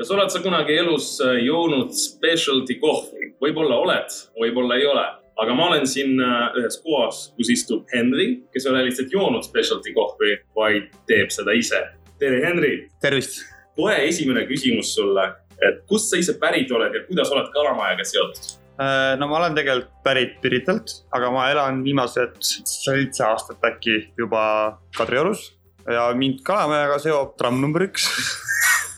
kas oled sa kunagi elus äh, joonud specialty kohvi? võib-olla oled, võib-olla ei ole aga ma olen siin äh, ühes kohas, kus istub Henri, kes ei ole lihtsalt joonud specialty kohvi, vaid teeb seda ise. tere, Henri. tervist. kohe esimene küsimus sulle, et kust sa ise pärit oled ja kuidas oled Kalamajaga seotud? Äh, no ma olen tegelikult pärit Piritalt, aga ma elan viimased seitse aastat äkki juba Kadriorus ja mind Kalamajaga seob tramm number üks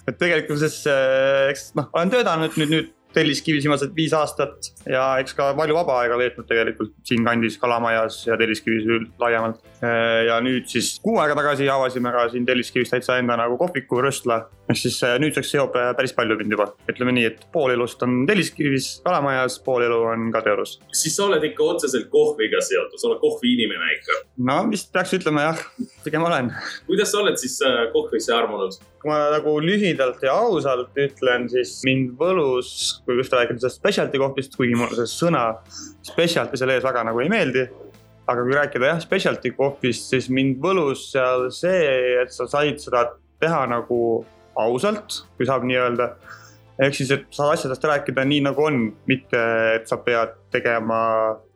et tegelikkuses, äh, eks noh, olen töötanud nüüd, nüüd Telliskivis viimased viis aastat ja eks ka palju vaba aega veetnud tegelikult siinkandis Kalamajas ja Telliskivis laiemalt. Ja nüüd siis kuu aega tagasi avasime ka siin Telliskivis täitsa enda nagu kohviku röstla. ehk siis äh, nüüdseks seob äh, päris palju mind juba, ütleme nii, et pool elust on Telliskivis, Kalamajas, pool elu on Kadriorus. siis sa oled ikka otseselt kohviga seotud, sa oled kohviinimene ikka? no vist peaks ütlema jah, pigem olen. kuidas sa oled siis äh, kohvisse armunud? kui ma nagu lühidalt ja ausalt ütlen, siis mind võlus kui just rääkida sellest specialty kohvist, kuigi mulle see sõna specialty selle ees väga nagu ei meeldi. Aga kui rääkida jah, specialty kohvist, siis mind võlus seal see, et sa said seda teha nagu ausalt, kui saab nii öelda. ehk siis, et saad asjadest rääkida nii nagu on, mitte et sa pead tegema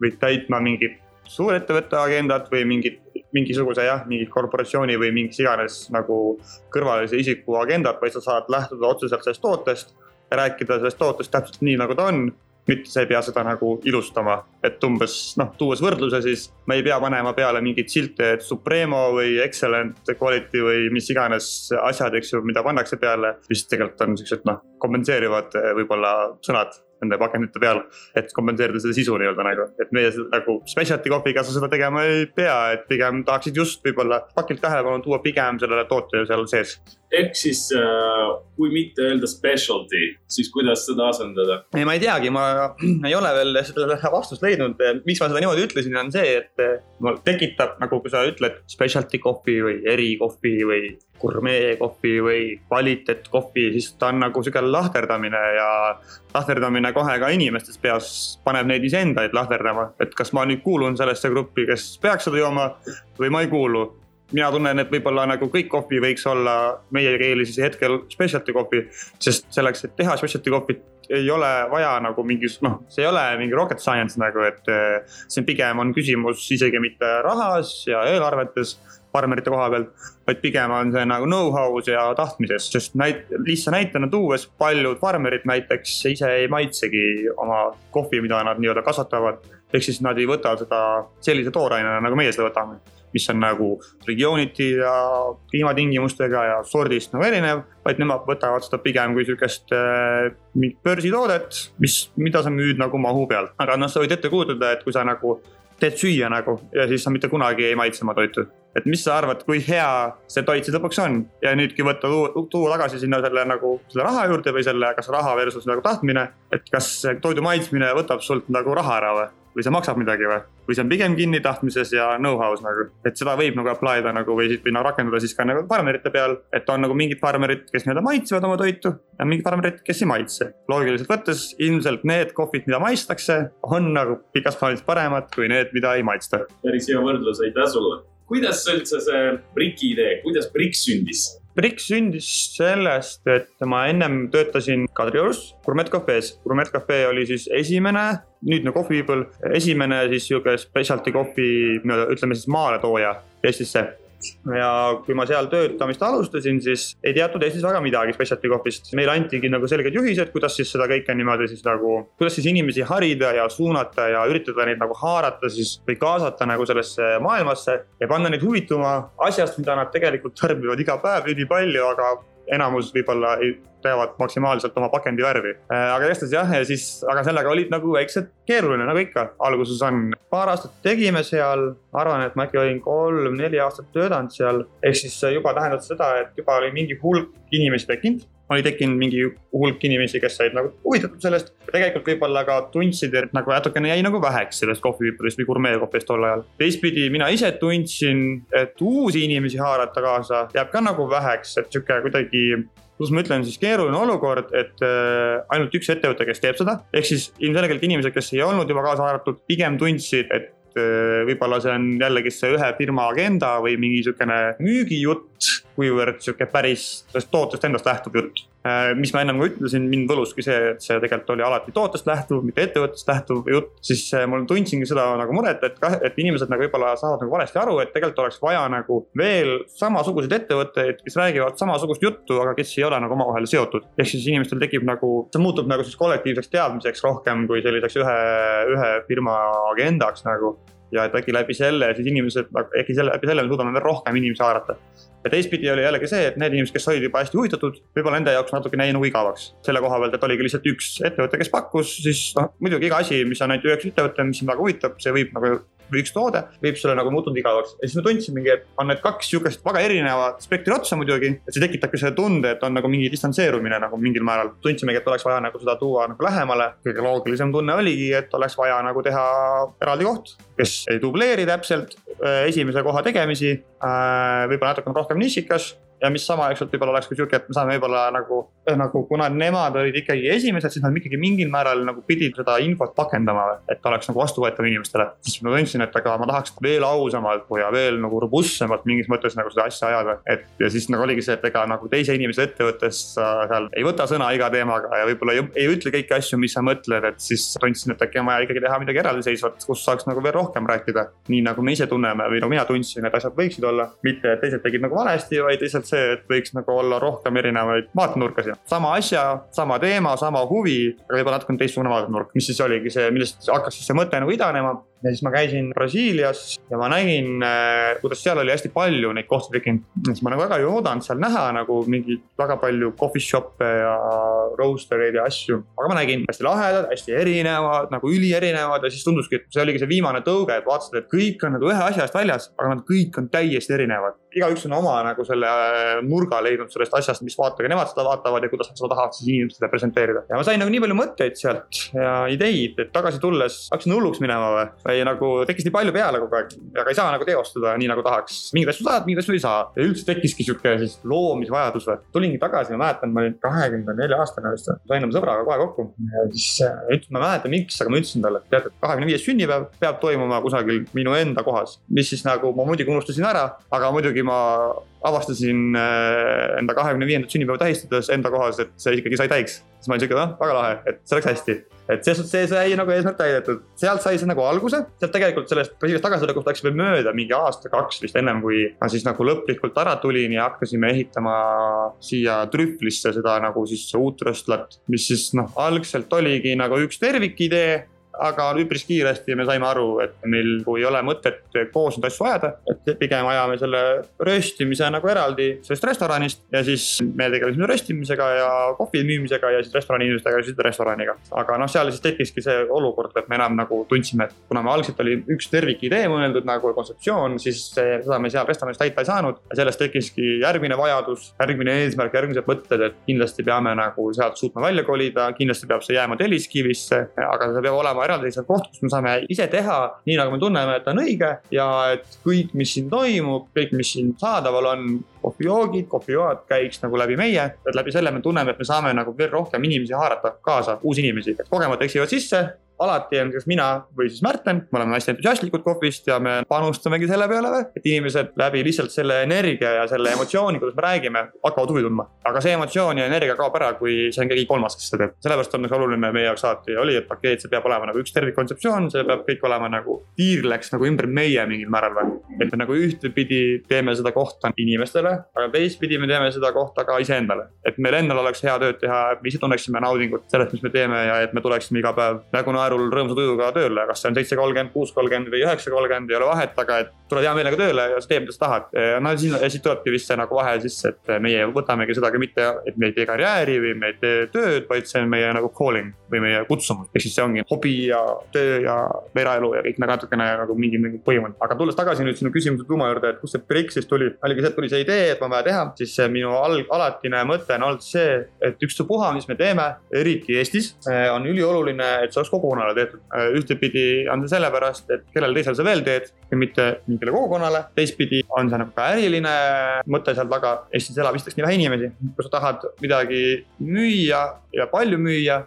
või täitma mingit suurettevõtte agendat või mingit mingisuguse jah, mingi korporatsiooni või mingis iganes nagu kõrvalise isiku agendat, vaid sa saad lähtuda otseselt sellest tootest rääkida sellest tootest täpselt nii, nagu ta on. Mitte sa ei pea seda nagu ilustama, et umbes noh, tuues võrdluse, siis ma ei pea panema peale mingeid silte, et Supremo või excellent quality või mis iganes asjad, eks ju, mida pannakse peale. mis tegelikult on siuksed noh, kompenseerivad eh, võib-olla sõnad nende pakendite peal, et kompenseerida seda sisu nii-öelda nagu, et meie nagu specialty kohviga sa seda tegema ei pea, et pigem tahaksid just võib-olla pakilt tähelepanu tuua pigem sellele tootele seal sees. Ehk siis äh, kui mitte öelda specialty, siis kuidas seda asendada? ei, ma ei teagi, ma ei ole veel sellele vastust leidnud, miks ma seda niimoodi ütlesin, on see, et mul tekitab nagu, kui sa ütled specialty kohvi või erikohvi või gurmeekohvi või kvaliteetkohvi, siis ta on nagu sihuke lahterdamine ja lahterdamine kohe ka inimestes peas paneb neid iseendaid lahterdama. et kas ma nüüd kuulun sellesse gruppi, kes peaks seda jooma või ma ei kuulu. Mina tunnen, et võib-olla nagu kõik kohvi võiks olla meie keeli siis hetkel specialty kohvi, sest selleks, et teha specialty kohvit ei ole vaja nagu mingis, noh, see ei ole mingi rocket science nagu, et eh, see pigem on küsimus isegi mitte rahas ja eelarvetes farmerite koha pealt, vaid pigem on see nagu know-how's ja tahtmises, sest näit-, lihtsa näitena tuues paljud farmerid näiteks ise ei maitsegi oma kohvi, mida nad nii-öelda kasvatavad. ehk siis nad ei võta seda sellise toorainena, nagu meie seda võtame, mis on nagu regiooniti ja kliimatingimustega ja sordist nagu erinev, vaid nemad võtavad seda pigem kui sihukest äh, mingit börsitoodet, mis, mida sa müüd nagu mahu pealt. aga noh, sa võid ette kujutada, et kui sa nagu teed süüa nagu ja siis sa mitte kunagi ei maitse oma toitu. et mis sa arvad, kui hea see toit siis lõpuks on ja nüüdki võtta, tuua tagasi sinna selle nagu selle raha juurde või selle, kas raha versus nagu tahtmine. et kas toidu maitsmine võtab sult nagu raha ära või, või see maksab midagi või, või see on pigem kinni tahtmises ja know-how's nagu. et seda võib nagu apply da nagu või, või nagu rakendada siis ka nagu farmerite peal, et on nagu mingid farmerid, kes nii-öelda maitsevad oma toitu ja mingid farmerid, kes ei maitse. loogiliselt võttes ilmselt need kohvid, mida maitstakse, on nagu pikas plaanis paremad kui need, mida ei maitsta. päris hea võrdlus, aitäh sulle kuidas üldse see Briki idee, kuidas Brik sündis? Brik sündis sellest, et ma ennem töötasin Kadriorus Gourmet Cafe's. Gourmet Cafe oli siis esimene, nüüdne Coffee People, esimene siis sihuke specialty kohvi, ütleme siis maaletooja Eestisse ja kui ma seal töötamist alustasin, siis ei teatud Eestis väga midagi specialty kohvist. meile antigi nagu selged juhised, kuidas siis seda kõike niimoodi siis nagu, kuidas siis inimesi harida ja suunata ja üritada neid nagu haarata siis või kaasata nagu sellesse maailmasse ja panna neid huvituma asjast, mida nad tegelikult tarbivad iga päev ülipalju, aga enamus võib-olla teavad maksimaalselt oma pakendi värvi. Äh, aga igatahes jah, ja siis, aga sellega oli nagu väikselt keeruline, nagu ikka alguses on. paar aastat tegime seal, arvan, et ma äkki olin kolm-neli aastat töötanud seal. ehk siis juba tähendas seda, et juba oli mingi hulk inimesi tekkinud oli tekkinud mingi hulk inimesi, kes said nagu huvitatud sellest. tegelikult võib-olla ka tundsid, et nagu natukene jäi nagu väheks sellest kohvipipudest või gurmeekohvist tol ajal. teistpidi mina ise tundsin, et uusi inimesi haarata kaasa jääb ka nagu väheks, et sihuke kuidagi kuidas ma ütlen siis keeruline olukord, et äh, ainult üks ettevõte, kes teeb seda, ehk siis ilmselgelt inimesed, kes ei olnud juba kaasa haaratud, pigem tundsid, et äh, võib-olla see on jällegi see ühe firma agenda või mingi sihukene müügijutt kuivõrd sihuke päris tootest endast lähtuv jutt Äh, mis ma ennem ka ütlesin, mind võluski see, et see tegelikult oli alati tootest lähtuv, mitte ettevõttest lähtuv jutt. siis äh, mul tundsingi seda nagu muret, et, et inimesed nagu võib-olla saavad nagu valesti aru, et tegelikult oleks vaja nagu veel samasuguseid ettevõtteid, kes räägivad samasugust juttu, aga kes ei ole nagu omavahel seotud. ehk siis inimestel tekib nagu, see muutub nagu siis kollektiivseks teadmiseks rohkem kui selliseks ühe, ühe firma agendaks nagu ja et äkki läbi selle siis inimesed, äkki selle, läbi selle me suudame veel rohkem inimesi haarata. Ja teistpidi oli jällegi see, et need inimesed, kes olid juba hästi huvitatud, võib-olla nende jaoks natukene jäi nagu igavaks. selle koha pealt, et oligi lihtsalt üks ettevõte, kes pakkus, siis noh, muidugi iga asi, mis on ainult üks ettevõte, mis sind väga huvitab, see võib nagu või üks toode viib sulle nagu muutunud igavaks. ja siis me tundsimegi, et on need kaks sihukest väga erinevat spektri otsa muidugi, et see tekitabki selle tunde, et on nagu mingi distantseerumine nagu mingil määral. tundsimegi, et oleks vaja nagu seda tuua nagu lähemale. kõige loogilisem tunne oligi, et oleks vaja nagu teha eraldi koht, kes ei dubleeri täpselt äh, esimese koha tegemisi, äh, võib-olla natukene rohkem nišikas ja mis samaaegselt võib-olla oleks ka sihuke, et me saame võib-olla nagu, eh, nagu kuna nemad olid ikkagi esimesed, siis nad ikkagi mingil määral nagu pidid seda infot pakendama, et oleks nagu vastuvõetav inimestele. siis ma tundsin, et aga ma tahaks veel ausamalt ja veel nagu robustsemalt mingis mõttes nagu seda asja ajada. et ja siis nagu oligi see, et ega nagu teise inimese ettevõttes sa seal ei võta sõna iga teemaga ja võib-olla ei, ei ütle kõiki asju, mis sa mõtled, et siis tundsin, et äkki on vaja ikkagi teha midagi eraldiseisvat, kus saaks nagu veel rohkem rääkida. nii nagu me ise tunneme või no mina tundsin, et asjad võiksid olla, mitte et teised tegid nagu valesti, vaid lihtsalt lihtsalt see, et võiks nagu olla rohkem erinevaid vaatenurkasid. sama asja, sama teema, sama huvi, aga võib-olla natukene teistsugune vaatenurk, mis siis oligi see, millest hakkas siis see mõte nagu idanema ja siis ma käisin Brasiilias ja ma nägin, äh, kuidas seal oli hästi palju neid kohti tekkinud. siis ma nagu väga ei oodanud seal näha nagu mingeid väga palju coffee shop'e ja roaster eid ja asju. aga ma nägin hästi lahedad, hästi erinevad, nagu ülierinevad ja siis tunduski, et see oligi see viimane tõuge, et vaatasid, et kõik on nagu ühe asja eest väljas, aga nad kõik on täiesti erinevad. Igaüks on oma nagu selle äh, nurga leidnud sellest asjast, mis vaatega nemad seda vaatavad ja kuidas nad seda tahavad siis inimestele presenteerida. ja ma sain nagu nii palju mõtteid sealt ja ideid, et tagasi tulles hakkasin hulluks minema või või nagu tekkis nii palju peale kogu aeg, aga ei saa nagu teostada nii nagu tahaks. mingeid asju saad, mingeid asju ei saa ja üldse tekkiski sihuke siis loomisvajadus või. tulingi tagasi, ma mäletan, ma olin kahekümne nelja aastane vist, sain oma sõbraga kohe kokku ja siis ütlesin, ma ei mäleta, miks, aga ma ütlesin talle, et tead, et kahekümne viies sünnipäev peab toimuma kusagil minu enda kohas. mis siis nagu ma muidugi unustasin ära, aga muidugi ma avastasin äh, enda kahekümne viiendat sünnipäeva tähistades enda kohas, et see ikkagi sai täiks. siis ma olin siuke, noh, väga lahe, et see läks hästi. et selles suhtes see sai nagu eesmärk täidetud, sealt sai see nagu alguse, sealt tegelikult sellest Brasiiliast tagasitulekust läks veel mööda mingi aasta-kaks vist ennem, kui ma siis nagu lõplikult ära tulin ja hakkasime ehitama siia Trühvlisse seda nagu siis uut röstlat, mis siis noh, algselt oligi nagu üks tervikidee aga üpris kiiresti me saime aru, et meil ei ole mõtet koos neid asju ajada, et pigem ajame selle röstimise nagu eraldi sellest restoranist ja siis me tegelesime röstimisega ja kohvi müümisega ja siis restorani inimesed tegelesid restoraniga. aga noh, seal siis tekkiski see olukord, et me enam nagu tundsime, et kuna me algselt oli üks tervikidee mõeldud nagu kontseptsioon, siis seda me seal restoranis täita ei saanud ja sellest tekkiski järgmine vajadus, järgmine eesmärk, järgmised mõtted, et kindlasti peame nagu sealt suutma välja kolida, kindlasti peab see jääma Telliskivisse, aga see peab olema eraldiseisev koht, kus me saame ise teha nii, nagu me tunneme, et on õige ja et kõik, mis siin toimub, kõik, mis siin saadaval on, kohvijoogid, kohvijoad käiks nagu läbi meie, et läbi selle me tunneme, et me saame nagu veel rohkem inimesi haarata kaasa, uusi inimesi, et kogemata eksivad sisse alati on kas mina või siis Märten, me oleme hästi entusiastlikud kohvist ja me panustamegi selle peale, et inimesed läbi lihtsalt selle energia ja selle emotsiooni, kuidas me räägime, hakkavad huvi tundma. aga see emotsioon ja energia kaob ära, kui see on keegi kolmas, kes seda teeb. sellepärast on nagu oluline meie jaoks alati oli, et okei et see peab olema nagu üks tervikkontseptsioon, see peab kõik olema nagu, tiirleks nagu ümber meie mingil määral või. et me nagu ühtepidi teeme seda kohta inimestele, aga teistpidi me teeme seda kohta ka iseendale. et meil endal oleks hea tööd teha, me ise tunneksime naudingut sellest, mis me teeme ja et me tuleksime iga päev nägu naerul rõõmsa tujuga tööle, kas see on seitse kolmkümmend, kuus kolmkümmend või üheksa kolmkümmend, ei ole vahet, aga et tuled hea meelega tööle ja sa teed, mida sa tahad. no siin, siit tulebki vist see nagu vahe sisse, et meie võtamegi seda ka mitte, et me ei tee karjääri või me ei tee tööd, vaid see on meie nagu calling või meie kutsumus. ehk siis see ongi hobi ja töö ja eraelu ja kõik nagu natukene nagu mingi, mingi põhimõte. aga tulles tagasi nüüd sinu küsimuse tuuma juurde, et kust see break siis tuli, oligi see, et tuli see idee, et on vaja teha, siis minu alg, alatine mõte on olnud see, et ükstapuha, mis me teeme, eriti Eestis, on ülioluline, et see oleks kogukonnale tehtud. ühtepidi on see sellepärast, et kellele teisele sa veel teed ja mitte mingile kogukonnale. teistpidi on see nagu ka äriline mõte seal taga. Eestis elab vist nii vähe inimesi, kui sa tahad midagi müüa ja palju müüa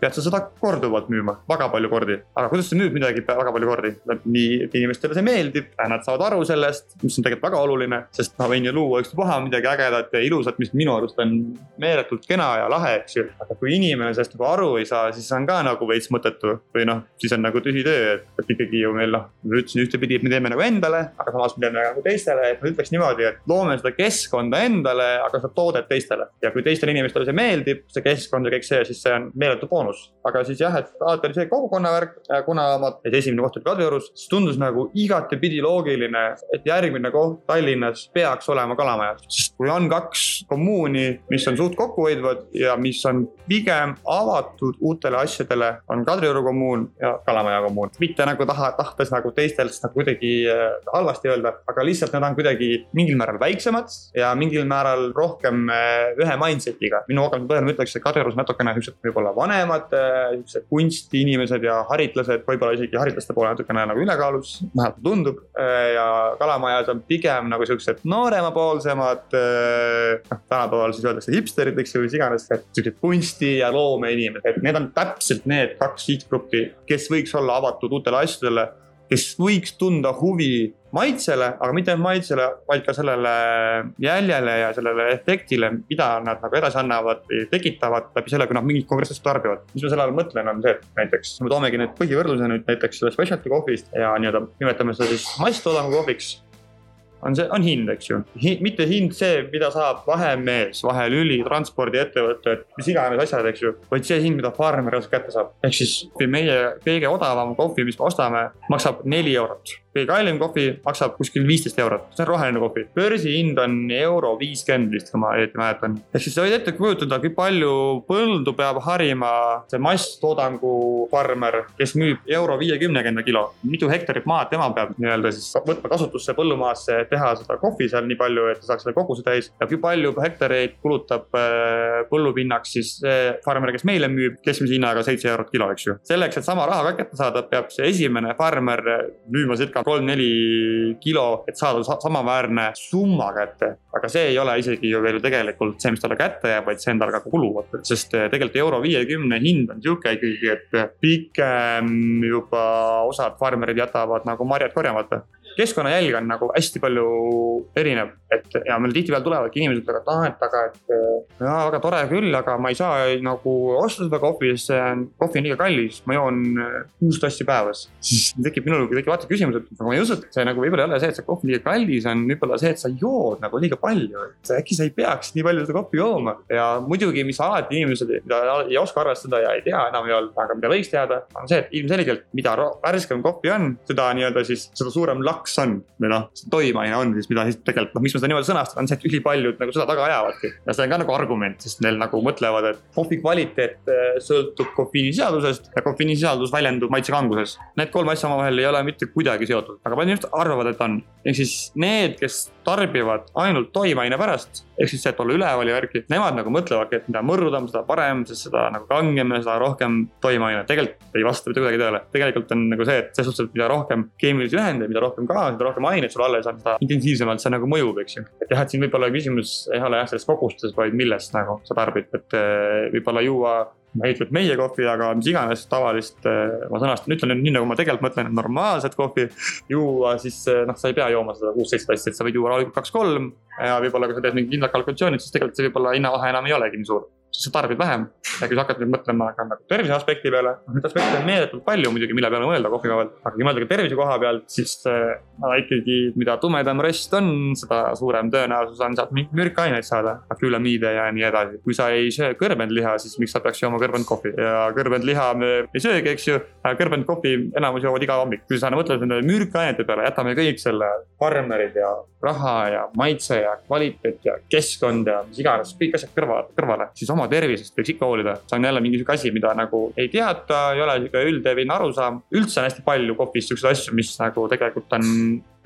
pead sa seda korduvalt müüma, väga palju kordi. aga kuidas sa müüd midagi väga palju kordi? nii, et inimestele see meeldib, nad saavad aru sellest, mis on tegelikult väga oluline, sest ma võin ju luua ükspuha midagi ägedat ja ilusat, mis minu arust on meeletult kena ja lahe, eks ju. aga kui inimene sellest nagu aru ei saa, siis on ka nagu veits mõttetu või noh, siis on nagu tühi töö, et, et ikkagi ju meil noh, ma ütlesin ühtepidi, et me teeme nagu endale, aga samas me teeme nagu teistele, et ma ütleks niimoodi, et loome seda keskkonda endale, aga seda toodet teistele. ja kui teistele inimestele see meeldib, see keskkond ja kõik see, siis see on meeletu boonus. Aga siis jah, et alati oli see kogukonna värk, kuna ma, esimene koht oli Kadriorus, siis tundus nagu igatepidi loogiline, et järgmine koht Tallinnas peaks olema Kalamajas. sest kui on kaks kommuuni, mis on suht kokkuhoidvad ja mis on pigem avatud uutele asjadele, on Kadrioru kommuun ja Kalamaja kommuun. mitte nagu taha, tahtes nagu teistelt nagu kuidagi äh, halvasti öelda, aga lihtsalt nad on kuidagi mingil määral väiksemad ja mingil määral rohkem äh, ühe mindset'iga. minu kogemuse põhjal ma ütleks, et Kadriorus natukene siuksed võib-olla vanemad, äh, siuksed kunstiinimesed ja haritlased, võib-olla isegi haritlaste poole natukene nagu ülekaalus, vähemalt tundub. ja Kalamajas on pigem nagu siuksed nooremapoolsemad, noh tänapäeval siis öeldakse hipsterid, eks ju, mis iganes, et siuksed kunsti ja loomeinimesed, et need on täpselt need kaks sihtgruppi, kes võiks olla avatud uutele asjadele kes võiks tunda huvi maitsele, aga mitte ainult maitsele, vaid ka sellele jäljele ja sellele efektile, mida nad nagu edasi annavad või tekitavad läbi selle, kui nad mingit konkreetset tarbivad. mis ma selle all mõtlen, on see, et näiteks me toomegi nüüd põhivõrdluse nüüd näiteks selle specialty kohvist ja nii-öelda nimetame seda siis masstoodangu kohviks on see, on hind, eks ju Hi,. mitte hind see, mida saab vahemees, vahelüli, transpordiettevõte, mis iganes asjad, eks ju. vaid see hind, mida farmer kätte saab. ehk siis meie kõige odavam kohvi, mis me ostame, maksab neli eurot kõige kallim kohvi maksab kuskil viisteist eurot, see on roheline kohvi. börsihind on euro viiskümmend vist, kui ma õieti mäletan. ehk siis sa võid ette kujutada, kui palju põldu peab harima see masstoodangu farmer, kes müüb euro viiekümnega enda kilo. mitu hektarit maad tema peab nii-öelda siis võtma kasutusse põllumaasse, teha seda kohvi seal nii palju, et ta saaks selle koguse täis. ja kui palju hektareid kulutab äh, põllupinnaks siis see farmer, kes meile müüb keskmise hinnaga seitse eurot kilo, eks ju. selleks, et sama raha ka kätte saada, peab see esimene farmer müüma circa kolm-neli kilo, et saada samaväärne summa kätte. aga see ei ole isegi ju veel tegelikult see, mis talle kätte jääb, vaid see on tal ka kulu, sest eh, tegelikult euro viiekümne hind on sihuke ikkagi, et pigem juba osad farmerid jätavad nagu marjad korjamata keskkonnajälg on nagu hästi palju erinev, et ja meil tihtipeale tulevadki inimesed, et ah, et aga, et jaa, väga tore küll, aga ma ei saa nagu osta seda kohvi, sest see on, kohvi on liiga kallis, ma joon kuus tassi päevas. siis tekib minul tekib vaata küsimus, et nagu ma ei usu, et see nagu võib-olla ei ole see, et see kohv liiga kallis on, võib-olla see, et sa jood nagu liiga palju, et äkki sa ei peaks nii palju seda kohvi jooma. ja muidugi, mis alati inimesed, mida ei oska arvestada ja ei tea enam ei-öelda, aga mida võiks teada, on see, et ilmselgelt, mida värskem kohvi on, seda nii-öelda siis, seda suurem laks on või noh, toimeaine on siis, mida siis tegelikult noh, miks ma seda niimoodi sõnastan, on see, et ülipaljud nagu seda taga ajavadki. ja see on ka nagu argument, sest neil nagu mõtlevad, et kohvi kvaliteet äh, sõltub kofeiinisisaldusest ja kofeiinisisaldus väljendub maitsekanguses. Need kolm asja omavahel ei ole mitte kuidagi seotud, aga paljud inimesed arvavad, et on. ehk siis need, kes tarbivad ainult toimeaine pärast, ehk siis see, et olla üleval ja värki, nemad nagu mõtlevadki, et mida mõrudam, seda parem, sest seda nagu kangem ja seda rohkem toimeaine. tegelikult ei vasta mitte kuidagi tõele. tegelikult on nagu see, et selles suhtes, et mida rohkem keemilisi ühendeid, mida rohkem ka, seda rohkem aineid sul alles on, seda intensiivsemalt see nagu mõjub, eks ju. et jah, et siin võib-olla küsimus ei ole jah selles kogustes, vaid millest nagu sa tarbid, et eh, võib-olla juua ma ei ütle, et meie kohvi, aga mis iganes tavalist, eh, ma sõnastan, ütlen nüüd nii, nagu ma tegelikult mõtlen, et normaalset kohvi juua, siis eh, noh, sa ei pea jooma seda kuus-seitse tassi, et sa võid juua rahulikult kaks-kolm. ja võib-olla, kui sa teed mingid kindlad kalkulatsioonid, siis tegelikult see võib-olla hinnavahe enam ei olegi nii suur siis sa tarbid vähem. ja kui sa hakkad nüüd mõtlema ka nagu tervise aspekti peale, noh neid aspekte on meeletult palju muidugi, mille peale mõelda kohvi peal. aga kui mõelda ka tervise koha pealt, siis no, ikkagi, mida tumedam röst on, seda suurem tõenäosus on sealt mingeid mürkaineid saada, akülamiide ja nii edasi. kui sa ei söö kõrbenliha, siis miks sa peaks jooma kõrbenkohvi ja kõrbenliha me ei söögi, eks ju. kõrbenkohvi enamus joovad iga hommik, kui sa mõtled nende mürkainete peale, jätame kõik selle farmerid ja raha ja maitse ja kvaliteet ja keskkond ja mis iganes, kõik asjad kõrvale, kõrvale, siis oma tervisest võiks ikka hoolida. see on jälle mingi sihuke asi, mida nagu ei teata, ei ole sihuke üldlevinud arusaam. üldse on hästi palju kohvis siukseid asju, mis nagu tegelikult on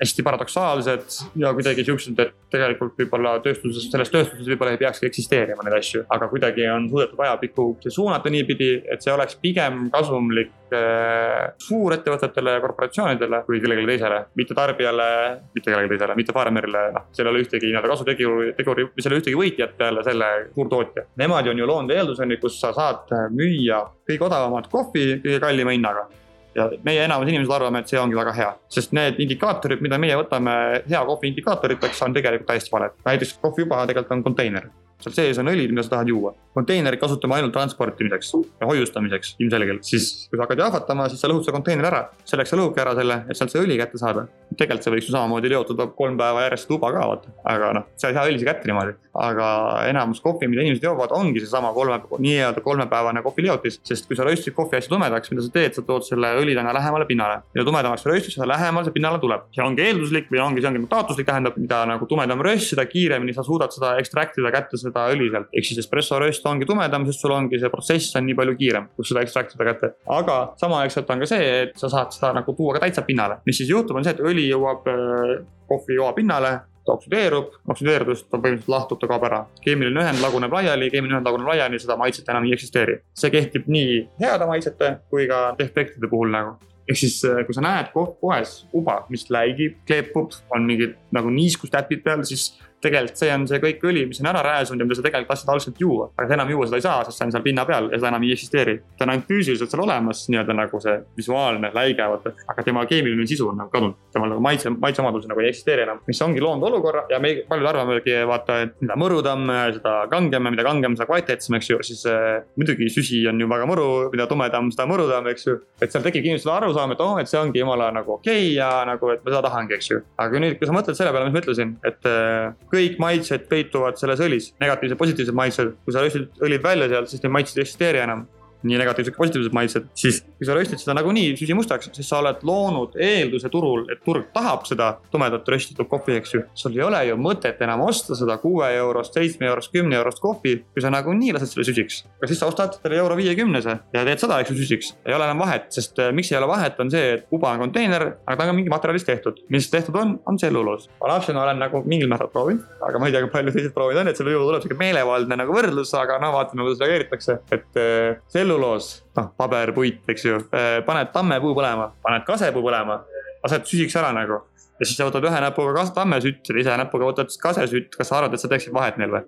hästi paradoksaalsed ja kuidagi siuksed, et tegelikult võib-olla tööstuses, selles tööstuses võib-olla ei peakski eksisteerima neid asju. aga kuidagi on suudetud ajapikku suunata niipidi, et see oleks pigem kasumlik äh, suurettevõtetele ja korporatsioonidele kui kellelegi teisele. mitte tarbijale, mitte kellelegi teisele, mitte farmerile, noh, seal ei ole ühtegi nii-öelda kasuteguri, teguri, seal ei ole ühtegi võitjat peale selle suurtootja. Nemad on ju loonud eelduseni, kus sa saad müüa kõige odavamat kohvi kõige kallima hinnaga ja meie enamus inimesed arvame, et see ongi väga hea, sest need indikaatorid, mida meie võtame hea kohvi indikaatoriteks, on tegelikult täiesti valed. näiteks kohvi juba tegelikult on konteiner, seal sees on õli, mida sa tahad juua. konteinerit kasutame ainult transportimiseks ja hoiustamiseks ilmselgelt, siis kui sa hakkad jahvatama, siis sa lõhud selle konteineri ära. selleks sa lõhudki ära selle, et sealt see õli kätte saada. tegelikult see võiks ju samamoodi leotada kolm päeva järjest tuba ka vaata, aga noh, sa ei saa õlisi kätte niimoodi. aga enamus kohvi, mida inimesed joovad, ongi seesama kolme, nii-öelda kolmepäevane kohvileotis, sest kui sa röstid kohvi hästi tumedaks, mida sa teed, sa tood selle õlitõnga lähemale pinnale. mida tumedamaks sa röstid, seda lähemal see pinnale tuleb. see ongi eelduslik või ongi, see ongi taotluslik, tähendab, mida nagu tumedam röst, seda kiiremini sa suudad seda ekstraktida kätte seda õli sealt. ehk siis espresso röst ongi tumedam, sest sul ongi see protsess on nii palju kiirem, kus seda ekstraktida kätte. aga samaaegselt on ka see, et sa saad seda nagu tuua ka täitsa pinnale. mis siis juhtub, on see, et õli jõuab äh, kohvijoa pinnale ta oksüdeerub, oksüdeerudes ta põhimõtteliselt lahtub, ta kaob ära. keemiline ühend laguneb laiali, keemiline ühend laguneb laiali, seda maitset enam ei eksisteeri. see kehtib nii heade maitsete kui ka defektide puhul nagu ehk siis, kui sa näed poes uba, mis läigib, kleepub, on mingid nagu niiskustäpid peal, siis tegelikult see on see kõik õli, mis on ära rääsunud ja mida sa tegelikult tahtsid algselt juua. aga sa enam juua seda ei saa, sest see on seal pinna peal ja seda enam ei eksisteeri. ta on ainult füüsiliselt seal olemas, nii-öelda nagu see visuaalne läige, vaata. aga tema keemiline sisu on nagu kadunud. temal nagu maitse, maitseomadusi nagu ei eksisteeri enam. mis ongi loonud olukorra ja me paljud arvamegi, vaata, et mida mõrudam, seda kangem ja mida kangem, seda kvaliteetsem, eks ju. siis äh, muidugi süsi on ju väga mõru, mida tumedam, seda mõrudam, eks ju. et seal tekibki inimestel arusaam, et oh, et see ongi jumala nagu okei okay ja nagu, et ma seda tahangi, eks ju. aga nüüd, kui sa mõtled selle peale, mis ma ütlesin, et äh, kõik maitsed peituvad selles õlis, negatiivsed, positiivsed maitsed. kui sa röstid õlid välja sealt, siis need maitsed ei eksisteeri enam nii negatiivsed kui positiivsed maitsed, siis kui sa röstid seda nagunii süsimustaks, siis sa oled loonud eelduse turul, et turg tahab seda tumedat röstitud kohvi, eks ju. sul ei ole ju mõtet enam osta seda kuue eurost, seitsme eurost, kümne eurost kohvi, kui sa nagunii lased selle süsiks. aga siis sa ostad selle euro viiekümnese ja teed seda, eks ju, süsiks. ei ole enam vahet, sest äh, miks ei ole vahet, on see, et kuba on konteiner, aga ta on ka mingi materjalist tehtud. mis tehtud on, on tselluloos. ma lapsena olen nagu mingil määral proovinud, aga ma ei tea, kui palju teised proovinud on, et selle juurde tuleb sihuke meelevaldne nagu võrdlus, aga no vaatame, kuidas reageeritakse, et äh, tselluloos, noh, paber, puit, eks ju. Äh, paned tammepuu põlema, paned kasepuu põlema, lased süsiks ära nagu. ja siis sa võtad ühe näpuga tammesütt, teise näpuga võtad kasesütt, kas sa arvad, et sa teeksid vahet neil või?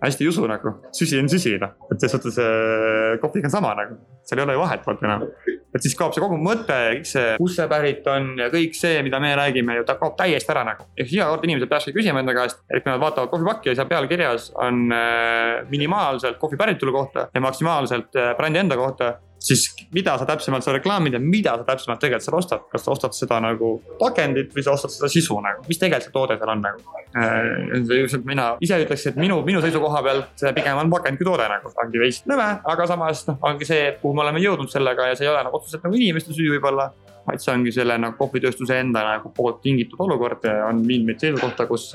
Hästi ei usu nagu, süsi on süsi noh, et selles suhtes äh, kohviga on sama nagu, seal ei ole ju vahet vaata enam. et siis kaob see kogu mõte, kõik see, kust see pärit on ja kõik see, mida me räägime ju, ta kaob täiesti ära nagu. ehk iga kord inimesed peaksid küsima enda käest, et kui nad vaatavad kohvipakki ja seal peal kirjas on äh, minimaalselt kohvi päritolu kohta ja maksimaalselt äh, brändi enda kohta siis mida sa täpsemalt seal reklaamid ja mida sa täpsemalt tegelikult seal ostad, kas sa ostad seda nagu pakendit või sa ostad seda sisu nagu, mis tegelikult see toode seal on nagu? Äh,. mina ise ütleks, et minu, minu seisukoha pealt pigem on pakend kui toode nagu, ongi veits nõme, aga samas noh, ongi see, kuhu me oleme jõudnud sellega ja see ei ole nagu otseselt nagu inimeste süü võib-olla vaid see ongi selle nagu kohvitööstuse enda nagu poolt tingitud olukord, on viinud meid seisukohta, kus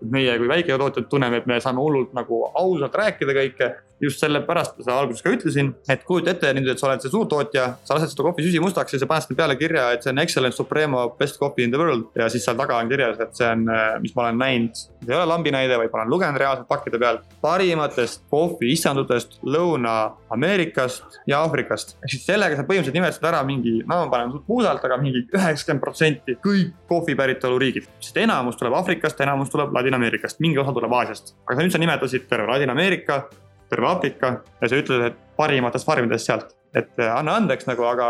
meie kui väiketootjad tunneme, et me saame hullult nagu ausalt rääkida kõike. just sellepärast ma seda alguses ka ütlesin, et kujuta ette nüüd, et sa oled see suurtootja, sa lased seda kohvi süsimustaks ja sa paned sinna peale kirja, et see on excellent supremo best coffee in the world. ja siis seal taga on kirjas, et see on, mis ma olen näinud, see ei ole lambinäide, vaid ma olen lugenud reaalselt pakkide peal. parimatest kohvi istandutest Lõuna-Ameerikast ja Aafrikast. ehk siis sellega sa põhimõtteliselt nimetasid ära mingi, no ma panen puusalt, aga mingi üheksakümmend protsenti kõik kohvi päritolu riigid. sest enamus tuleb Aafrikast, enamus tuleb Ladina Ladina-Ameerikast, mingi osa tuleb Aasiast. aga nüüd sa nimetasid terve Ladina-Ameerika, terve Aafrika ja sa ütled, et parimatest farmidest sealt. et äh, anna andeks nagu, aga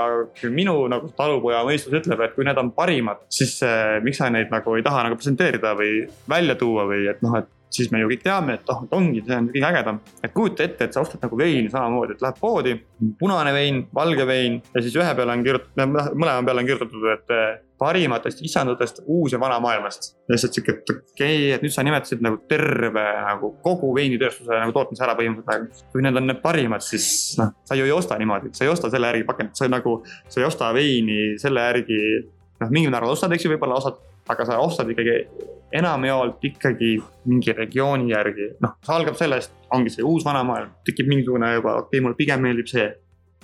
minu nagu talupoja mõistus ütleb, et kui need on parimad, siis äh, miks sa neid nagu ei taha nagu presenteerida või välja tuua või et noh, et siis me ju kõik teame, et oh, ongi, see on kõige ägedam. et kujuta ette, et sa ostad nagu veini samamoodi, et lähed poodi, punane vein, valge vein ja siis ühe peale on kirjutatud, mõlema peale on kirjutatud, et äh, parimatest isandutest uus ja vana maailmast. lihtsalt sihuke, et okei okay,, et nüüd sa nimetasid nagu terve nagu kogu veinitööstuse nagu tootmise ära põhimõtteliselt. kui need on need parimad, siis noh, sa ju ei osta niimoodi, sa ei osta selle järgi pakendit, sa nagu, sa ei osta veini selle järgi. noh, mingil määral ostad, eks ju, võib-olla ostad, aga sa ostad ikkagi enamjaolt ikkagi mingi regiooni järgi. noh, see algab sellest, ongi see uus vana maailm, tekib mingisugune juba, okei okay,, mulle pigem meeldib see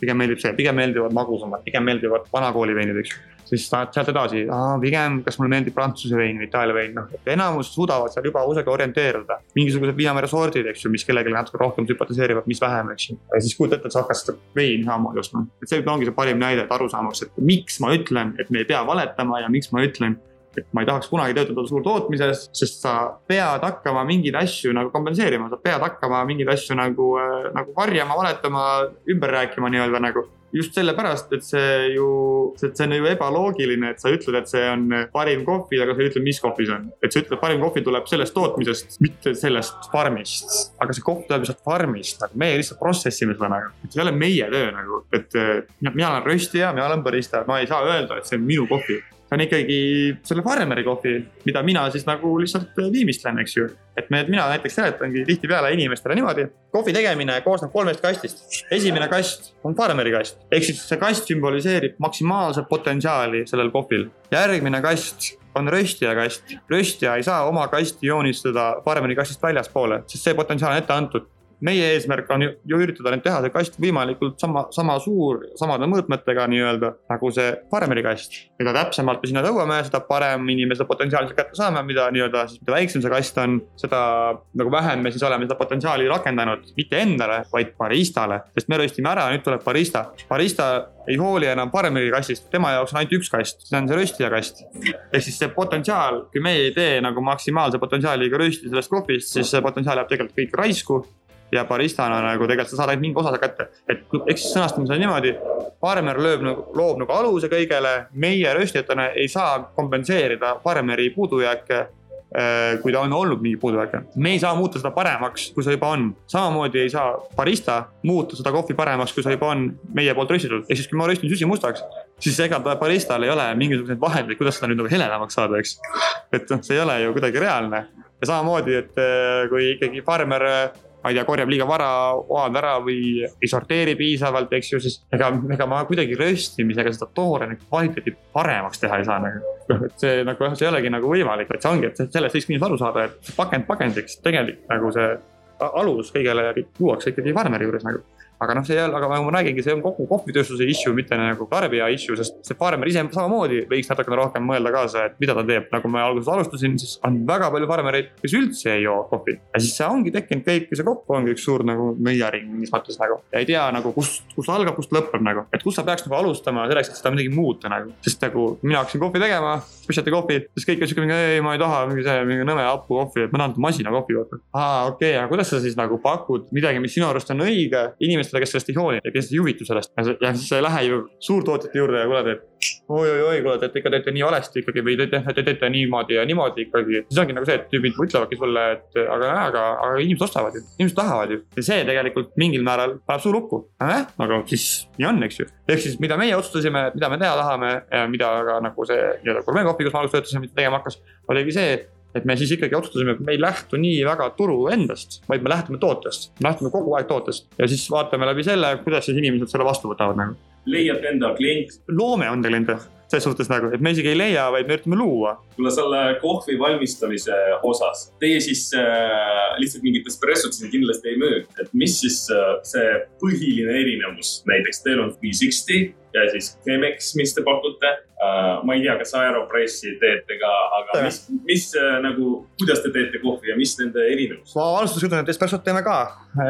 pigem meeldib see, pigem meeldivad magusamad, pigem meeldivad vanakooli veinid, eks siis sealt edasi, pigem, kas mulle meeldib Prantsuse vein või Itaalia vein, noh, et enamus suudavad seal juba kusagil orienteeruda. mingisugused Viinamäe sordid, eks ju, mis kellelegi natuke rohkem sümpatiseerivad, mis vähem, eks ju. ja siis kujuta ette, et sa hakkad seda veini samamoodi ostma, et see ongi see parim näide, et aru saamaks, et miks ma ütlen, et me ei pea valetama ja miks ma ütlen et ma ei tahaks kunagi töötada suurtootmises, sest sa pead hakkama mingeid asju nagu kompenseerima, sa pead hakkama mingeid asju nagu, äh, nagu varjama, valetama, ümber rääkima nii-öelda nagu just sellepärast, et see ju, see on ju ebaloogiline, et sa ütled, et see on parim kohvi, aga sa ei ütle, mis kohvi see on. et sa ütled, parim kohvi tuleb sellest tootmisest, mitte sellest farmist. aga see kohv tuleb lihtsalt farmist, nagu meie lihtsalt process ime seda nagu, et see ei ole meie töö nagu, et mina olen röstija, mina olen barista, ma ei saa öelda, et see on minu kohvi on ikkagi selle farmeri kohvi, mida mina siis nagu lihtsalt viimistlen, eks ju. et me, mina näiteks seletangi tihtipeale inimestele niimoodi. kohvi tegemine koosneb kolmest kastist. esimene kast on farmeri kast, ehk siis see kast sümboliseerib maksimaalset potentsiaali sellel kohvil. järgmine kast on röstija kast. röstija ei saa oma kasti joonistada farmeri kastist väljaspoole, sest see potentsiaal on ette antud meie eesmärk on ju, ju üritada nüüd teha see kast võimalikult sama, sama suur, samade mõõtmetega nii-öelda nagu see farmeri kast. mida täpsemalt me sinna tõuame, seda paremini me seda potentsiaali kätte saame, mida nii-öelda siis, mida väiksem see kast on, seda nagu vähem me siis oleme seda potentsiaali rakendanud mitte endale, vaid baristale, sest me röstime ära nüüd tuleb barista. barista ei hooli enam farmeri kastist, tema jaoks on ainult üks kast, see on see röstija kast. ehk siis see potentsiaal, kui meie ei tee nagu maksimaalse potentsiaaliga rösti sellest kohvist, siis see potentsiaal jääb tegelikult kõik raisku ja baristana nagu tegelikult sa saad ainult mingi osa kätte. et eks sõnastame seda niimoodi, farmer lööb nagu, loob nagu aluse kõigele, meie röstijatena ei saa kompenseerida farmeri puudujääke äh, kui ta on olnud mingi puudujääke. me ei saa muuta seda paremaks, kui see juba on. samamoodi ei saa barista muuta seda kohvi paremaks, kui see juba on meie poolt röstitud. ehk siis, kui ma röstin süsi mustaks, siis ega baristal ei ole mingisuguseid vahendeid, kuidas seda nüüd nagu heledamaks saada, eks. et noh, see ei ole ju kuidagi reaalne. ja samamoodi, et äh, kui ikkagi farmer ma ei tea, korjab liiga vara oad ära või ei sorteeri piisavalt, eks ju, siis ega, ega ma kuidagi röstimisega seda toore nagu kvaliteeti paremaks teha ei saa nagu. noh, et see nagu jah, see ei olegi nagu võimalik, et see ongi, et sellest võiks inimesed aru saada, et pakend pakendiks, tegelikult nagu see alus kõigele luuakse ikkagi farmeri juures nagu aga noh, see ole, aga nagu ma räägingi, see on kogu kohvitööstuse issue, mitte nagu tarbija issue, sest see farmer ise samamoodi võiks natukene rohkem mõelda kaasa, et mida ta teeb. nagu ma alguses alustasin, siis on väga palju farmereid, kes üldse ei joo kohvi. ja siis see ongi tekkinud kõik see kokku ongi üks suur nagu nõiaring mingis mõttes nagu. ja ei tea nagu kust, kust algab, kust lõpeb nagu, et kust sa peaks nagu alustama selleks, et seda midagi muuta nagu. sest nagu mina hakkasin kohvi tegema, specialty kohvi, siis kõik olid siuke mingi, ei ma ei taha mingi see mingi nõme hapu kohvi, et ma tahan masinakohvi. aa, okei okay,, aga kuidas sa siis nagu pakud midagi, mis sinu arust on õige inimestele, kes sellest ei hooli ja kes ei huvitu sellest. ja siis sa ei lähe ju suurtootjate juurde ja kuule, et oi-oi-oi, kuule, te ikka teete nii valesti ikkagi või te, te, te teete niimoodi ja niimoodi ikkagi. siis ongi nagu see, et tüübid ütlevadki sulle, et aga, aga, aga inimesed ostavad ju, inimesed tahavad ju. ja see tegelikult mingil määral paneb suu lukku äh,. aga siis nii on, eks ju. ehk siis, mida meie otsustasime, mida me teha tahame, mida ka nagu see nii-öelda gourmet-kohvi, kus ma alguses töötasin, tegema hakkas, oligi see, et me siis ikkagi otsustasime, et me ei lähtu nii väga turu endast, vaid me lähtume tootest. lähtume kogu aeg tootest ja siis vaatame läbi selle, kuidas siis inimesed selle vastu võtavad nagu. leiate enda klient. loome enda kliente selles suhtes nagu, et me isegi ei leia, vaid me üritame luua. kuule, selle kohvi valmistamise osas, teie siis äh, lihtsalt mingit espressot siin kindlasti ei müü, et mis siis äh, see põhiline erinevus, näiteks teil on V60 ja siis Chemex, mis te pakute uh,. ma ei tea, kas Aeropressi teete ka, aga mis, mis uh, nagu, kuidas te teete kohvi ja mis nende erinevus? ma alustuseks ütlen, et espressot teeme ka.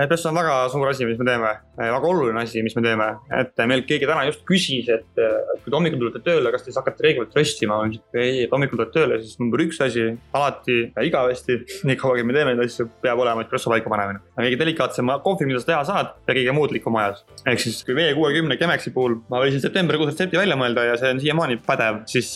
espresso on väga suur asi, mis me teeme, väga oluline asi, mis me teeme. et meil keegi täna just küsis, et kui te hommikul tulete tööle, kas te siis hakkate reeglivalt röstima? et ei, et hommikul tuled tööle, siis number üks asi alati ja igavesti, nii kaua kui me teeme neid asju, peab olema espresso paika panemine. kõige delikaatsem kohvi, mida sa teha saad ja kõige muutlikum ajas. ehk siis, kui V60 Chemexi puhul ma võisin septembrikuus retsepti välja mõelda ja see on siiamaani pädev, siis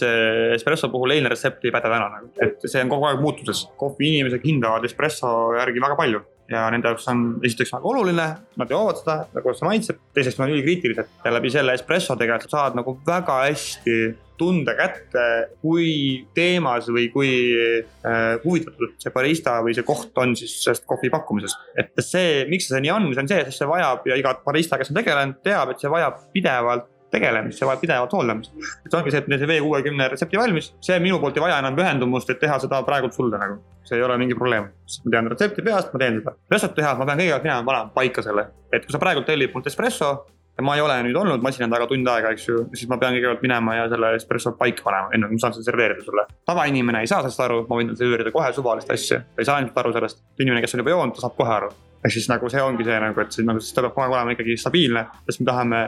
espresso puhul eilne retsept ei päde täna nagu. et see on kogu aeg muutuses. kohvi inimesed hindavad espresso järgi väga palju ja nende jaoks on esiteks väga oluline, nad joovad seda, kuidas see maitseb, teiseks nad on ülikriitilised ja läbi selle espresso tegelikult sa saad nagu väga hästi tunda kätte, kui teemas või kui äh, huvitatud see barista või see koht on siis sellest kohvi pakkumisest. et see, miks see nii on, see on see, sest see vajab ja iga barista, kes on tegelenud, teab, et see vajab pidevalt tegelemist, see vajab pidevat hooldamist. et ongi see, et neil see V60 retsepti valmis, see minu poolt ei vaja enam pühendumust, et teha seda praegult sulle nagu. see ei ole mingi probleem, sest ma tean retsepti peast, ma teen seda. espressot teha, ma pean kõigepealt minema panema paika selle, et kui sa praegu tellid mult espresso ja ma ei ole nüüd olnud masina taga tund aega, eks ju, siis ma pean kõigepealt minema ja selle espresso paika panema, enne kui ma saan seda serveerida sulle. tavainimene ei saa sellest aru, ma võin talle serveerida kohe suvalist asja, ta ei saa ilmselt aru sellest. inimene, kes on juba joonud, ta saab kohe aru ehk siis nagu see ongi see nagu, et siis nagu siis ta peab kogu aeg olema ikkagi stabiilne, sest me tahame,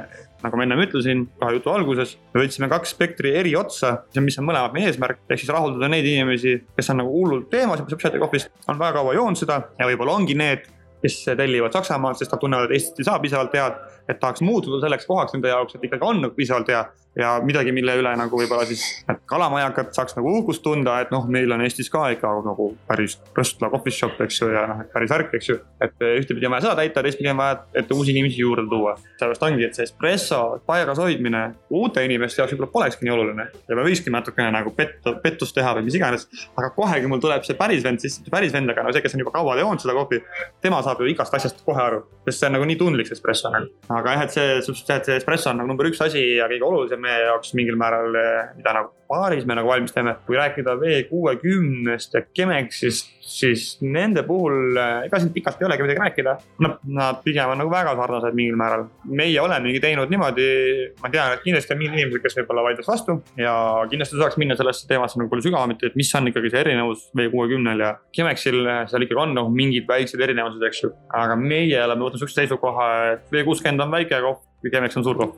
nagu ma ennem ütlesin kohe jutu alguses, me võtsime kaks spektri eri otsa, mis on mõlemad meie eesmärk, ehk siis rahuldada neid inimesi, kes on nagu hullult teemas Subside kohvist, on väga kaua joonud seda ja võib-olla ongi need, kes tellivad Saksamaalt, sest nad tunnevad, et Eestit ei saa piisavalt head, et tahaks muutuda selleks kohaks nende jaoks, et ikkagi on nagu piisavalt hea ja midagi, mille üle nagu võib-olla siis kalamajakad saaks nagu uhkust tunda, et noh, meil on Eestis ka ikka nagu päris röstla coffee shop, eks ju, ja noh, et päris värk, eks ju. et ühtepidi on vaja seda täita, teistpidi on vaja, et uusi inimesi juurde tuua. sellepärast ongi, et see espresso paigas hoidmine uute inimeste jaoks võib-olla polekski nii oluline ja me võikski natukene nagu pettu, pettust teha või mis iganes. aga kohegi mul tuleb see päris vend sisse, päris vend, aga no see, kes on juba kaua joonud seda kohvi, tema saab ju igast asjast kohe aru, sest see on nagu nii tundlik see espresso nagu. aga jah, et see, see espresso on nagu number üks asi ja kõige olulisem meie jaoks mingil määral, eh, mida nagu baaris me nagu valmis teeme. kui rääkida V60-st ja Chemexist, siis nende puhul eh, ega siin pikalt ei olegi midagi rääkida. Nad, nad pigem on nagu väga sarnased mingil määral. meie olemegi teinud niimoodi, ma tean, et kindlasti on mingid inimesed, kes võib-olla vaidleks vastu ja kindlasti saaks minna sellesse teemasse nagu palju sügavamalt, et mis on ikkagi see erinevus V60-l ja Chemexil, seal ikkagi on nagu mingid väiksed erinevused, eks ju. aga meie oleme võtnud sihukese seisukoha, et V60 on väike kohv, kui Chemex on suur kohv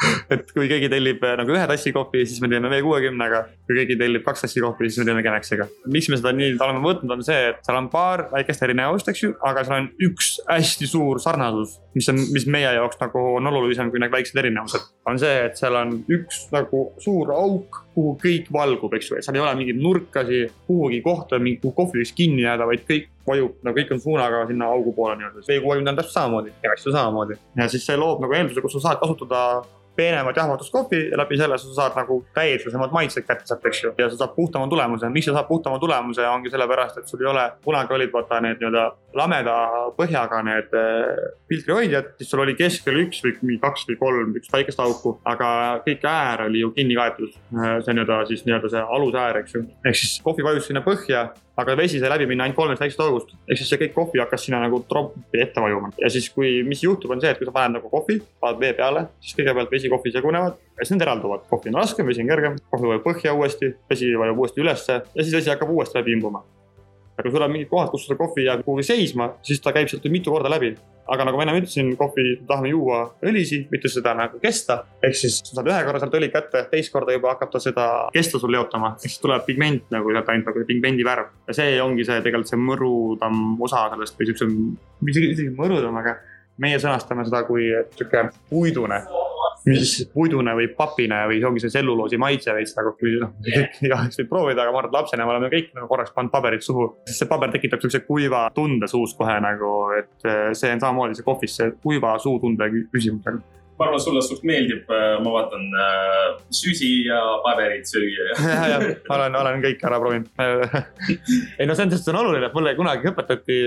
et kui keegi tellib äh, nagu ühe tassi kohvi, siis me teeme V60-ga. kui keegi tellib kaks tassi kohvi, siis me teeme Chemexiga. miks me seda nii oleme võtnud, on see, et seal on paar väikest erinevust, eks ju, aga seal on üks hästi suur sarnasus, mis on, mis meie jaoks nagu on olulisem kui need väiksed erinevused. on see, et seal on üks nagu suur auk, kuhu kõik valgub, eks ju, et seal ei ole mingeid nurkasi, kuhugi kohta, kuhu kohvi võiks kinni jääda, vaid kõik vajub, no kõik on suunaga sinna augu poole nii-öelda. V60 on täpselt samamoodi, Chemex samamoodi ja siis see loob nagu eelduse, kus sa saad kasutada peenemat jahvatuskohvi ja läbi selle sa saad nagu täielisemad maitsed kätte sealt, eks ju. ja sa saad puhtama tulemuse, miks sa saad puhtama tulemuse, ongi sellepärast, et sul ei ole, kunagi olid vaata need nii-öelda lameda põhjaga need filtrihoidjad, siis sul oli keskel üks või mingi kaks või kolm üks väikest auku, aga kõik äär oli ju kinni kaetud. see nii-öelda siis nii-öelda see alusäär, eks ju. ehk siis kohvi vajus sinna põhja aga vesi sai läbi minna ainult kolmest väiksest august. ehk siis see kõik kohvi hakkas sinna nagu troppi ette vajuma ja siis, kui, mis juhtub, on see, et kui sa paned nagu kohvi, paned vee peale, siis kõigepealt vesi, kohvi segunevad ja siis need eralduvad. kohvi on raskem, vesi on kergem, kohvi vajub põhja uuesti, vesi vajub uuesti ülesse ja siis vesi hakkab uuesti läbi imbuma. aga kui sul on mingid kohad, kus seda kohvi jääb kuhugi seisma, siis ta käib sealt mitu korda läbi aga nagu ma ennem ütlesin, kohvi tahame juua õlisi, mitte seda nagu kesta. ehk siis sa saad ühe korra sealt õli kätte, teist korda juba hakkab ta seda kesta sul leotama, ehk siis tuleb pigment nagu sealt ainult nagu pigmendi värv. ja see ongi see tegelikult see mõrudam osa sellest või siukse, isegi mõrudam, aga meie sõnastame seda kui sihuke puidune mis puidune või papine või ongi see tselluloosi maitse veits nagu, noh, igaüks võib proovida, aga ma arvan, et lapsena me oleme kõik nagu korraks pannud paberit suhu. see paber tekitab siukse kuiva tunde suus kohe nagu, et eh, see on samamoodi see kohvis, see kuiva suutunde küsimus nagu ma arvan, sulle suht meeldib, äh, ma vaatan äh, süsi ja paberit süüa ja. ja, olen, olen kõik ära proovinud ei no selles suhtes on oluline, et mulle kunagi õpetati,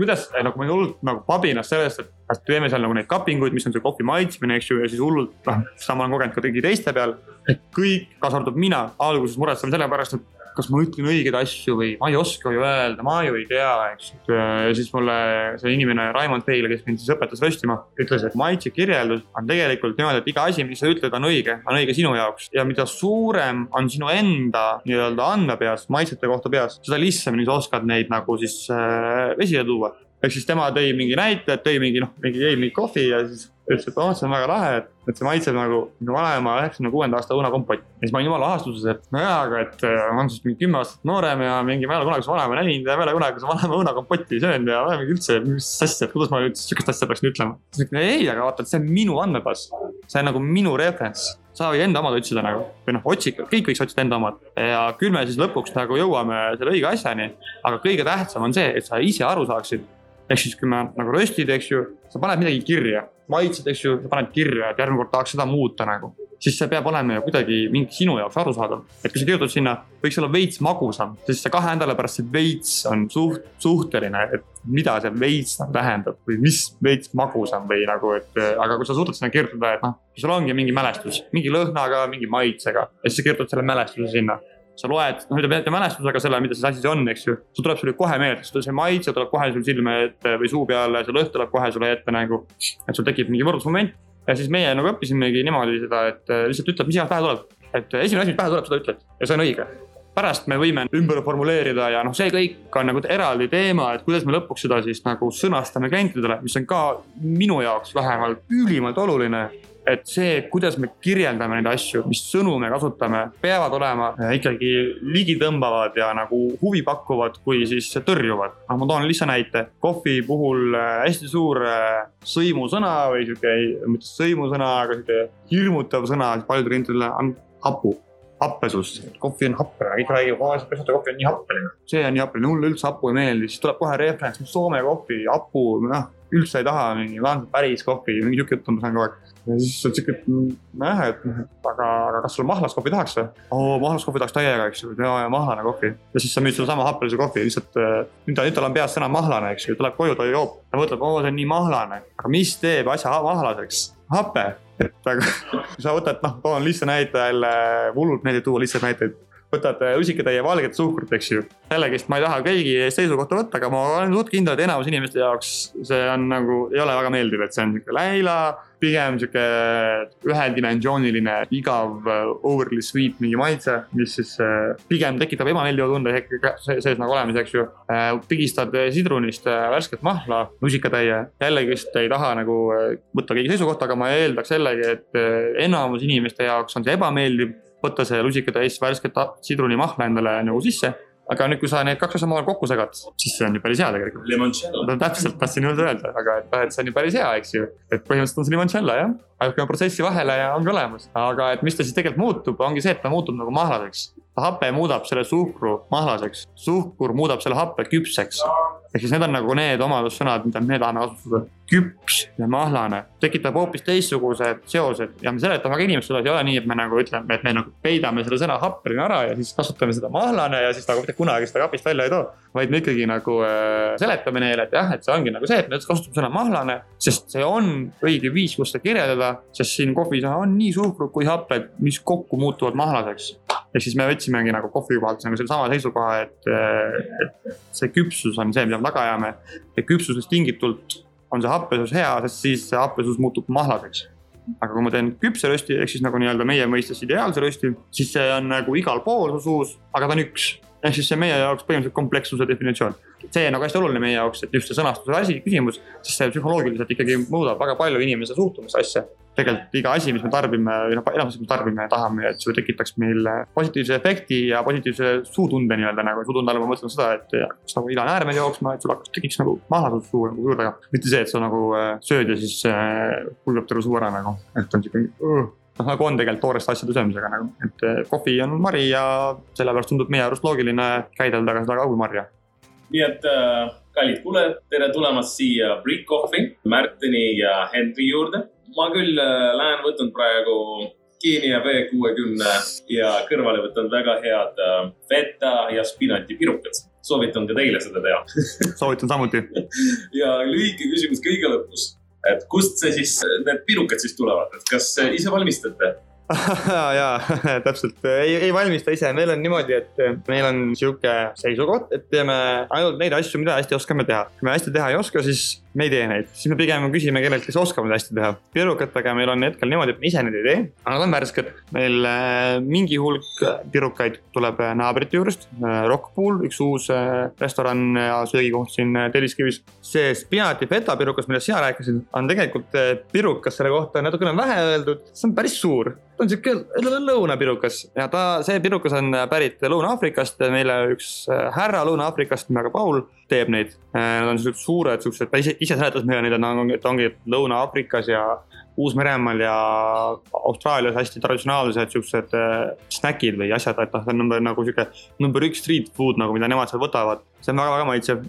kuidas nagu ma hullult nagu pabinas sellest, et teeme seal nagu neid kapinguid, mis on see kohvi maitsmine, eks ju, ja siis hullult, noh, seda ma olen kogenud ka kõigi teiste peal. et kõik, kaasa arvatud mina, alguses muretseme selle pärast, et kas ma ütlen õigeid asju või ma ei oska ju öelda, ma ju ei tea, eks. ja siis mulle see inimene Raimond Peil, kes mind siis õpetas röstima, ütles, et maitse kirjeldus on tegelikult niimoodi, et iga asi, mis sa ütled, on õige, on õige sinu jaoks ja mida suurem on sinu enda nii-öelda andmepeas, maitsete kohta peas, seda lihtsamini sa oskad neid nagu siis äh, esile tuua ehk siis tema tõi mingi näite, tõi mingi noh, mingi jäi mingi kohvi ja siis ütles, et oh, see on väga lahe, et, et see maitseb nagu minu vanema üheksakümne kuuenda aasta õunakompott. ja siis ma olin jumala ahastuses, et nojaa, aga et äh, ma olen siis mingi kümme aastat noorem ja mingi ma ei ole kunagi su vanema näinud ja ma ei ole kunagi su vanema õunakompotti söönud ja ma ei mingi üldse, mis asja, kuidas ma üldse sihukest asja peaksin ütlema. siis ütlen ei, aga vaata, et see on minu andmebaas. see on nagu minu referents sa võid enda omad otsida nagu või noh, otsige, kõik võiks otsida enda omad ja küll me siis lõpuks nagu jõuame selle õige asjani. aga kõige tähtsam on see, et sa ise aru saaksid, ehk siis, kui me nagu röstid, eks ju, sa paned midagi kirja, maitsed, eks ju, sa paned kirja, et järgmine kord tahaks seda muuta nagu. siis see peab olema ju kuidagi mingi sinu jaoks arusaadav. et kui sa kirjutad sinna, võiks olla veits magusam, siis see kahe nädala pärast see veits on suht, suhteline, et mida see veits nagu tähendab või mis veits magusam või nagu, et aga kui sa suudad sinna kirjutada, et noh, sul ongi mingi mälestus, mingi lõhnaga, mingi maitsega ja siis sa kirjutad selle mälestuse sinna sa loed, noh ütleme ette mälestusega selle, mida see asi see on, eks ju. sul tuleb sulle kohe meelde, see maitse tuleb kohe sul silme ette või suu peale, see lõhn tuleb kohe sulle ette nagu. et sul tekib mingi võrdlusmoment ja siis meie nagu õppisimegi niimoodi seda, et äh, lihtsalt ütled, mis iganes pähe tuleb. et esimene asi, mis pähe tuleb, seda ütled ja see on õige pärast me võime ümber formuleerida ja noh, see kõik on nagu eraldi teema, et kuidas me lõpuks seda siis nagu sõnastame klientidele, mis on ka minu jaoks vähemalt ülimalt oluline et see, kuidas me kirjeldame neid asju, mis sõnu me kasutame, peavad olema ikkagi ligitõmbavad ja nagu huvipakkuvad, kui siis tõrjuvad. noh, ma toon lihtsa näite. kohvi puhul äh, hästi suur äh, sõimusõna või sihuke, mitte sõimusõna, aga sihuke hirmutav sõna paljudele klientidele on hapu happesus, kohvi on happeline, kõik räägivad, aa see pesete kohvi on nii happeline. see on nii happeline, mulle üldse hapu ei meeldi, siis tuleb kohe referents, Soome kohvi, hapu, noh üldse ei taha mingi päris kohvi, mingi sihuke jutt on kogu aeg. Ja siis on sihuke, nojah, et aga, aga kas sulle mahlas kohvi tahaks või? oo, mahlas kohvi tahaks täiega, eks ju, ja, ja mahlane kohvi. ja siis sa müüd sedasama happelise kohvi, lihtsalt nüüd ta, nüüd tal on peas sõna mahlane, eks ju, tuleb koju, ta joob. ta mõtleb, oo, see on nii mahlane, aga mis teeb asja mahlaseks? hape, et aga kui sa võtad, noh, toon lihtsa näite jälle, hullult meeldib tuua lihtsaid näiteid võtad rusikatäie valget suhkrut, eks ju. jällegist ma ei taha keegi seisukohta võtta, aga ma olen suht kindel, et enamus inimeste jaoks see on nagu, ei ole väga meeldiv, et see on sihuke läila. pigem sihuke ühedimensiooniline, igav, overly sweet mingi maitse, mis siis äh, pigem tekitab ebameeldiva tunde sees nagu olemas, eks ju. Äh, pigistad sidrunist äh, värsket mahla rusikatäie, jällegist ei taha nagu võtta keegi seisukohta, aga ma eeldaks jällegi, et enamus inimeste jaoks on see ebameeldiv võtta see lusikatäis värsket sidrunimahla endale nagu sisse. aga nüüd, kui sa need kaks asja omavahel kokku segad, siis see on ju päris hea tegelikult. täpselt tahtsin öelda, aga et et see on ju päris hea, eks ju. et põhimõtteliselt on see limoncello jah, ajutame protsessi vahele ja ongi olemas. aga et mis ta siis tegelikult muutub, ongi see, et ta muutub nagu mahlaseks. hape muudab selle suhkru mahlaseks, suhkur muudab selle happe küpseks ehk siis need on nagu need omadussõnad, mida me tahame kasutada. küps ja mahlane tekitab hoopis teistsugused seosed ja me seletame ka inimestele, ei ole nii, et me nagu ütleme, et me nagu peidame selle sõna happeline ära ja siis kasutame seda mahlane ja siis nagu mitte kunagi seda kapist välja ei too. vaid me ikkagi nagu äh, seletame neile, et jah, et see ongi nagu see, et me kasutame sõna mahlane, sest see on õige viis, kus seda kirjeldada, sest siin kohvis on nii suhkrut kui happed, mis kokku muutuvad mahlaseks ehk siis me võtsimegi nagu kohvi kohalt nagu sellesama seisukoha, et, et see küpsus on see, mida me taga ajame. ja küpsusest tingitult on see happesus hea, sest siis see happesus muutub mahlaseks. aga kui ma teen küpse rösti ehk siis nagu nii-öelda meie mõistes ideaalse rösti, siis see on nagu igal pool su suus, aga ta on üks. ehk siis see meie jaoks põhimõtteliselt komplekssuse definitsioon see nagu hästi oluline meie jaoks, et just see sõnastuse asi, küsimus, sest see psühholoogiliselt ikkagi muudab väga palju inimese suhtumist asja. Tegelikult iga asi, mis me tarbime või noh, enamus, mis me tarbime, tahame, et see tekitaks meil positiivse efekti ja positiivse suutunde nii-öelda nagu. suutunde all ma mõtlen seda, et hakkaks nagu ila äärmel jooksma, et sul hakkaks, tekiks nagu mahlasus suu nagu juurde. mitte see, et sa nagu äh, sööd ja siis kulgeb terve suu ära nagu, et on siuke uh noh, nagu on tegelikult tooreste asjade söömisega nagu, et äh, kohvi on mari ja sellepärast tundub meie arust loogiline käidelda ka seda kaugumarja nii et äh, kallid kuulajad, tere tulemast siia Brick Coffee, Märteni ja Henri juurde. Ma küll äh, lähen, võtan praegu Keenia V60 ja kõrvale võtan väga head äh, feta ja spinati pirukad. soovitan ka teile seda teha soovitan samuti ja lühike küsimus kõige lõpus, et kust see siis, need pirukad siis tulevad, et kas ise valmistate? Ja täpselt, ei, ei valmista ise, meil on niimoodi, et meil on sihuke seisukoht, et teeme ainult neid asju, mida hästi oskame teha. kui me hästi teha ei oska, siis me ei tee neid, siis me pigem küsime kelleltki, kes oskab neid hästi teha. pirukatega meil on hetkel niimoodi, et me ise neid ei tee, aga nad on värsked. meil äh, mingi hulk pirukaid tuleb äh, naabrite juurest äh,, Rockpool, üks uus restoran ja söögikoht siin Telliskivis. see spinati feta pirukas, millest sina rääkisid, on tegelikult pirukas, selle kohta on natukene vähe öeldud, see on päris suur ta on sihuke lõunapirukas ja ta, see pirukas on pärit Lõuna-Aafrikast, meile üks äh, härra Lõuna-Aafrikast nimega Paul teeb neid. Äh, nad on siuksed suured, siuksed, ta ise, ise seletas meile neid, et ongi Lõuna-Aafrikas ja Uus-Meremaal ja Austraalias hästi traditsionaalsed siuksed äh, snäkid või asjad, et noh, see on number nagu sihuke number üks street food nagu, mida nemad seal võtavad. See on väga-väga maitsev,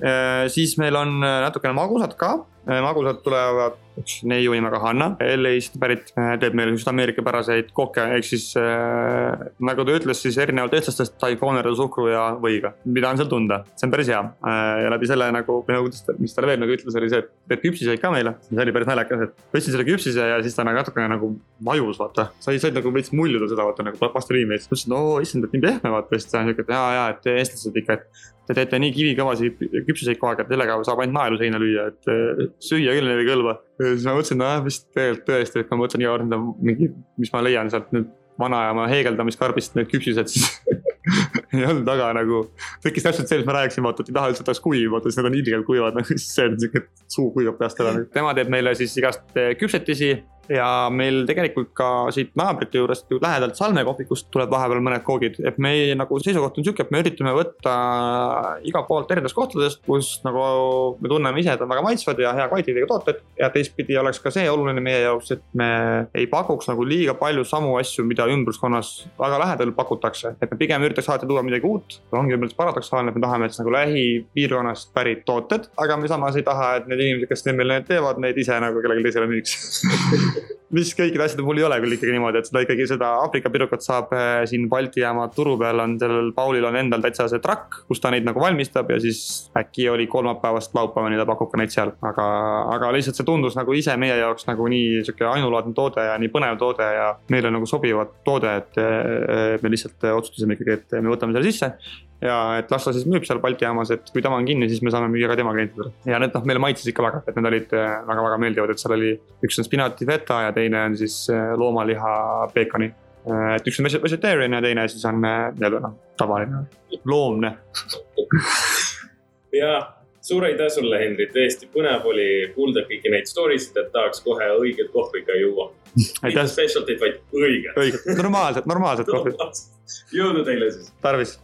siis meil on natukene magusat ka, magusad tulevad üks neiu nimega Hanna, LA-st pärit, äh, teeb meile just ameerikapäraseid kokke, ehk siis äh, nagu ta ütles, siis erinevalt eestlastest sai koonerdada suhkru ja võiga, mida on seal tunda, see on päris hea äh,. ja läbi selle nagu, nagu, mis talle veel nagu ütles, oli see, et teeb küpsiseid ka meile, see oli päris naljakas, et võtsin selle küpsise ja siis ta nagu natukene nagu vajus, vaata. sa said nagu veits muljuda seda, vaata nagu plastiliimi ja siis mõtlesin, oo issand, et nii pehme, vaata. siis ta on siuke, et jaa, jaa, et eestlased ikka, et te teete nii kivikõvasid küpsuseid kogu aeg, et sellega saab ainult naelu seina lüüa, et süüa küll neil ei kõlba. siis ma mõtlesin, nojah, vist tegelikult tõesti, et ma mõtlen iga kord mingi, mis ma leian sealt nüüd vanaema heegeldamiskarbist need küpsised, siis ei olnud taga nagu, tekkis täpselt see, mis ma rääkisin, vaata, et ei taha üldse, et oleks kuiv, vaata, siis need on ilgelt kuivad, nagu siis see on siuke, suu kuivab peast ära. tema teeb meile siis igast eh, küpsetisi ja meil tegelikult ka siit naabrite juurest ju lähedalt Salme kohvikust tuleb vahepeal mõned koogid, et meie nagu seisukoht on sihuke, et me üritame võtta igalt poolt erinevatest kohtadest, kus nagu me tunneme ise, et on väga maitsvad ja hea kvaliteediga tooted. ja teistpidi oleks ka see oluline meie jaoks, et me ei pakuks nagu liiga palju samu asju, mida ümbruskonnas väga lähedal pakutakse. et me pigem üritaks alati tuua midagi uut, ongi üldse paradoksaalne, et me tahame, et nagu lähipiirkonnast pärit tooted, aga me samas ei taha, et need inimesed, kes meil need teevad, neid ise nagu kellelegi teisele müüks. Mis kõikide asjade puhul ei ole küll ikkagi niimoodi, et seda ikkagi seda Aafrika pirukat saab äh, siin Balti jaama turu peal on sellel Paulil on endal täitsa see trakk, kus ta neid nagu valmistab ja siis äkki oli kolmapäevast laupäevani ta pakub ka neid seal, aga, aga lihtsalt see tundus nagu ise meie jaoks nagu nii sihuke ainulaadne toode ja nii põnev toode ja meile nagu sobivat toode, et me lihtsalt otsustasime ikkagi, et me võtame selle sisse ja et las ta siis müüb seal Balti jaamas, et kui tema on kinni, siis me saame müüa ka tema klientidele. ja need noh, meile maitses ikka väga, et need olid väga-väga meeldivad, et seal oli, üks on spinati feta ja teine on siis äh, loomaliha peekoni. Äh, et üks on vegetarian ja teine siis on äh, nii-öelda noh, tavaline, loomne ja suur aitäh sulle, Henri, tõesti põnev oli kuulda kõiki neid story sid, et tahaks kohe õiget kohvi ka juua. mitte specialty't, vaid õiget. õiget, normaalset, normaalset kohvi. jõudu teile siis. tarvis